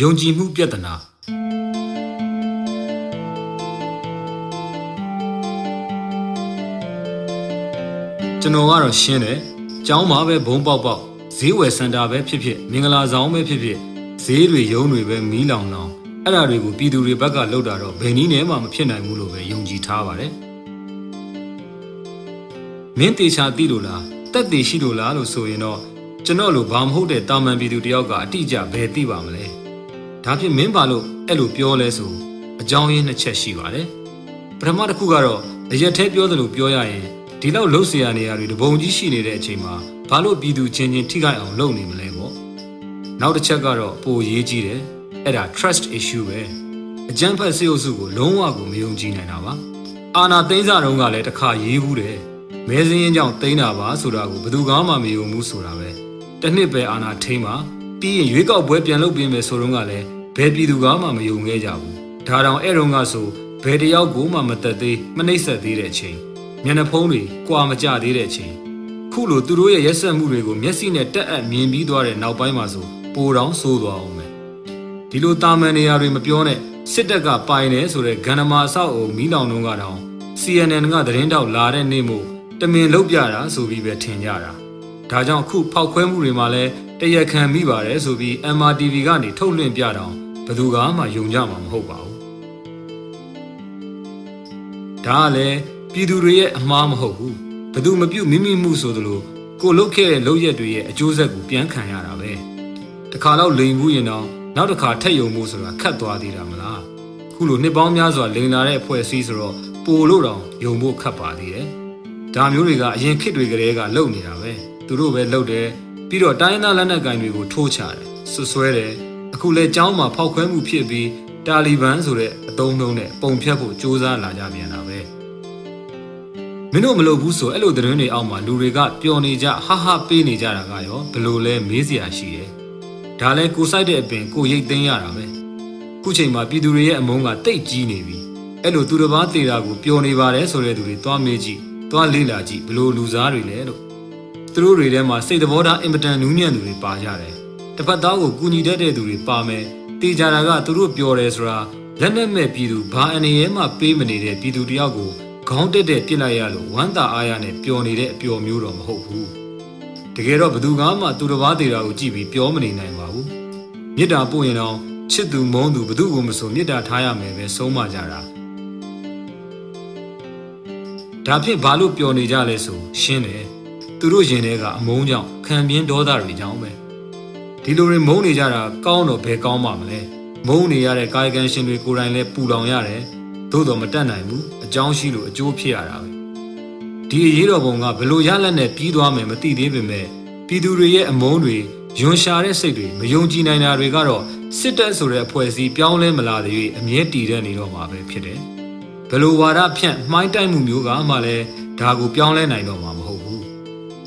ယုံကြည်မှုပြဿနာကျွန်တော်ကတော့ရှင်းတယ်။ကျောင်းမှာပဲဘုံပေါက်ပေါက်ဈေးဝယ်စင်တာပဲဖြစ်ဖြစ်မင်္ဂလာဆောင်ပဲဖြစ်ဖြစ်ဈေးတွေရုံးတွေပဲမီးလောင်လောင်အဲ့ဒါတွေကိုပြည်သူတွေဘက်ကလှုပ်တာတော့ဘယ်နည်းနဲ့မှမဖြစ်နိုင်ဘူးလို့ပဲယုံကြည်ထားပါတယ်။မင်းတေချာသိလို့လား တက်တည်ရှိလို့လားလို့ဆိုရင်တော့ကျွန်တော်လိုဘာမဟုတ်တဲ့တာမန်ပြည်သူတယောက်ကအတိအကျဘယ်သိပါမလဲဒါဖြင့်မင်းပါလို့အဲ့လိုပြောလဲဆိုအကြောင်းရင်းနှစ်ချက်ရှိပါတယ်ပထမတစ်ခုကတော့အရက်သေးပြောသလိုပြောရရင်ဒီလောက်လှုပ်ဆရာနေရာတွေတပုံကြီးရှိနေတဲ့အချိန်မှာဘာလို့ပြည်သူချင်းချင်းထိခိုက်အောင်လုပ်နေမလဲပေါ့နောက်တစ်ချက်ကတော့ပိုရေးကြီးတယ်အဲ့ဒါ trust issue ပဲအကြမ်းဖက်စေအုပ်စုကိုလုံးဝကိုမယုံကြည်နိုင်တာပါအာနာသိန်းစာတုံးကလည်းတစ်ခါရေးဘူးတယ် မဲစင်းရင်ကြောင့်သိန်းတာပါဆိုတာကိုဘယ်သူမှမယုံဘူးဆိုတာပဲတစ်နှစ်ပဲအာနာထိန်းပါပြီးရင်ရွေးကောက်ပွဲပြန်လုပ်ပြင်မယ်ဆိုတော့ကလည်းဘယ်ပြည်သူကမှမယုံခဲ့ကြဘူးဒါတောင်အဲ့တုန်းကဆိုဘယ်တယောက်ကိုမှမသက်သေးမနှိမ့်ဆက်သေးတဲ့အချိန်မျက်နှာဖုံးတွေကွာမကြသေးတဲ့အချိန်ခုလိုသူတို့ရဲ့ရက်ဆက်မှုတွေကိုမျက်စိနဲ့တက်အပ်မြင်ပြီးသွားတဲ့နောက်ပိုင်းမှာဆိုပိုတောင်ဆိုးသွားအောင်ပဲဒီလိုတာမန်နေရာတွေမပြောနဲ့စစ်တပ်ကပိုင်တယ်ဆိုတဲ့ဂန္ဓမာဆောက်အုံမီးလောင်တုံးကတောင် CNN ကသတင်းတောက်လာတဲ့နေ့မို့ တမင်လုတ်ပြတာဆိုပြီးပဲထင်ကြတာဒါကြောင့်ခုဖောက်ခွဲမှုတွေမှာလည်းတရက်ခံမိပါတယ်ဆိုပြီး MRTV ကနေထုတ်လွှင့်ပြတောင်ဘယ်သူကမှယုံကြမှာမဟုတ်ပါဘူးဒါကလည်းပြည်သူတွေရဲ့အမှားမဟုတ်ဘူးဘသူမပြုတ်မိမိမှုဆိုသလိုကိုလုတ်ခဲ့တဲ့လုတ်ရက်တွေရဲ့အကျိုးဆက်ကိုပြန်ခံရတာပဲတခါတော့လိန်ဘူးရင်တော့နောက်တစ်ခါထက်ယုံမှုဆိုတာခတ်သွားသေးတာမလားခုလိုနှစ်ပေါင်းများစွာလိန်လာတဲ့အဖွဲ့အစည်းဆိုတော့ပိုလို့တောင်ယုံဖို့ခတ်ပါသေးတယ် ဒါမျိုးတွေကအရင်ခေတ်တွေကလေးကလုံနေတာပဲသူတို့ပဲလုံတယ်ပြီးတော့တိုင်းသားလက်နက်ကင်တွေကိုထိုးချတယ်ဆွဆွဲတယ်အခုလဲကျောင်းမှာဖောက်ခွဲမှုဖြစ်ပြီးတာလီဘန်ဆိုတဲ့အတုံးလုံးနဲ့ပုံဖြတ်ဖို့စ조사လာကြပြန်တာပဲမင်းတို့မလုပ်ဘူးဆိုအဲ့လိုသတင်းတွေအောက်မှာလူတွေကပျော်နေကြဟာဟာပေးနေကြတာကရောဘလို့လဲမေးစရာရှိတယ်ဒါလဲကိုဆိုင်တဲ့အပင်ကိုရိတ်သိမ်းရတာပဲခုချိန်မှာပြည်သူတွေရဲ့အမုန်းကတိတ်ကြီးနေပြီအဲ့လိုသူတစ်ပါးတေတာကိုပျော်နေပါတယ်ဆိုတဲ့သူတွေသွားမေးကြည့် သွားလေ့လာကြည့်ဘလို့လူစားတွေလဲလို့သူတို့တွေထဲမှာစိတ်သဘောထားအင်မတန်နူးညံ့သူတွေပါကြတယ်တစ်ဖက်သားကိုကူညီတတ်တဲ့သူတွေပါမယ်တေကြတာကသူတို့ပြောတယ်ဆိုတာလက်နဲ့မဲ့ပြည်သူဘာအနေနဲ့မှပေးမနေတဲ့ပြည်သူတယောက်ကိုခေါင်းတက်တက်ပြစ်လိုက်ရလို့ဝမ်းသာအားရနဲ့ပျော်နေတဲ့အပျော်မျိုးတော့မဟုတ်ဘူးတကယ်တော့ဘသူကမှသူတစ်ပါးသေးတာကိုကြည့်ပြီးပြောမနေနိုင်ပါဘူးမေတ္တာပို့ရင်တော့ချစ်သူမုန်းသူဘသူကိုမဆိုမေတ္တာထားရမယ်ပဲဆုံးမကြတာ ဒါဖြင့်ဘာလို့ပျော်နေကြလဲဆိုရှင်းတယ်သူတို့ရင်ထဲကအမုန်းကြောင့်ခံပြင်းဒေါသတွေကြောင့်ပဲဒီလိုတွေမုန်းနေကြတာကောင်းတော့ဘယ်ကောင်းမှမလဲမုန်းနေရတဲ့ကာယကံရှင်တွေကိုယ်တိုင်လည်းပူလောင်ရတယ်သို့တော်မတတ်နိုင်ဘူးအကြောင်းရှိလို့အကျိုးဖြစ်ရတာပဲဒီအရေးတော်ပုံကဘလို့ရလက်နဲ့ပြီးသွားမယ်မသိသေးပေမဲ့ပြည်သူတွေရဲ့အမုန်းတွေယွန်ရှာတဲ့စိတ်တွေမယုံကြည်နိုင်တာတွေကတော့စစ်တပ်ဆိုတဲ့အဖွဲ့အစည်းပြောင်းလဲမလာသေး၍အမြဲတည်တဲ့နေတော့မှာပဲဖြစ်တယ် ဘလို့ဝါဒဖြန့်မှိုင်းတိုက်မှုမျိုးကမှလည်းဒါကိုပြောင်းလဲနိုင်တော့မှာမဟုတ်ဘူး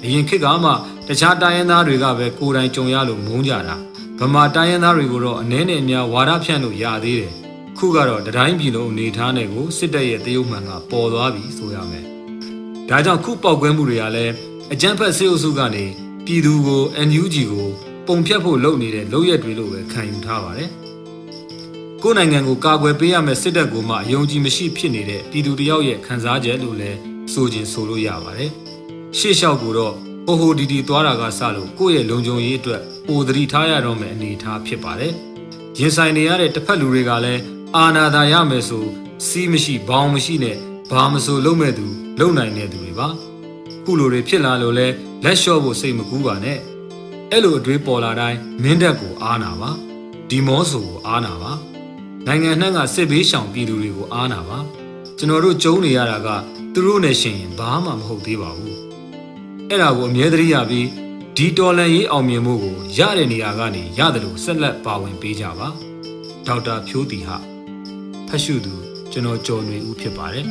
အရင်ခေတ်ကမှတခြားတိုင်းရင်းသားတွေကပဲကိုယ်တိုင်ကြုံရလို့မုန်းကြတာဗမာတိုင်းရင်းသားတွေကိုတော့အနှဲနဲ့အများဝါဒဖြန့်လို့ရသေးတယ်ခုကတော့တတိုင်းပြည်လုံးအနေထားနဲ့ကိုစစ်တပ်ရဲ့တရုတ်မှန်ကပေါ်သွားပြီဆိုရမယ်။ဒါကြောင့်ခုပောက်ကွဲမှုတွေကလည်းအကြမ်းဖက်စစ်အုပ်စုကနေပြည်သူကို NUG ကိုပုံဖြတ်ဖို့လုပ်နေတဲ့လုပ်ရက်တွေလို့ပဲခံယူထားပါတယ်။ ကိုယ်နိုင်ငံကိုကာကွယ်ပေးရမယ့်စစ်တပ်ကမှအယုံကြည်မရှိဖြစ်နေတဲ့ပြည်သူတယောက်ရဲ့ခံစားချက်လို့လည်းဆိုခြင်းဆိုလို့ရပါတယ်။ရှေ့လျှောက်ကိုတော့ဟိုဟိုဒီဒီသွားတာကစလို့ကိုယ့်ရဲ့လုံခြုံရေးအတွက်ပိုသတိထားရတော့မယ့်အနေအထားဖြစ်ပါတယ်။ရင်ဆိုင်နေရတဲ့တစ်ဖက်လူတွေကလည်းအာနာသာရမယ်ဆိုစီးမရှိဘောင်မရှိနဲ့ဘာမဆိုလုံးမဲ့သူလုံနိုင်တဲ့သူတွေပါခုလိုတွေဖြစ်လာလို့လဲလက်လျှော့ဖို့စိတ်မကူးပါနဲ့အဲ့လိုအတွေးပေါ်လာတိုင်းမင်းတက်ကိုအားနာပါဒီမောဆိုကိုအားနာပါ နိုင်ငံနှံ့ကစစ်ဘေးရှောင်ပြည်သူတွေကိုအားနာပါကျွန်တော်တို့ကြုံနေရတာကသူတို့နဲ့ရှင်ရင်ဘာမှမဟုတ်သေးပါဘူးအဲ့ဒါကိုအမြဲတမ်းရပြီးဒီတော်လန်ရေးအောင်မြင်မှုကိုရတဲ့နေရာကနေရတယ်လို့ဆက်လက်ပါဝင်ပေးကြပါဒေါက်တာဖြိုးတီဟာဖတ်ရှုသူကျွန်တော်ကျော်နေဦးဖြစ်ပါတယ်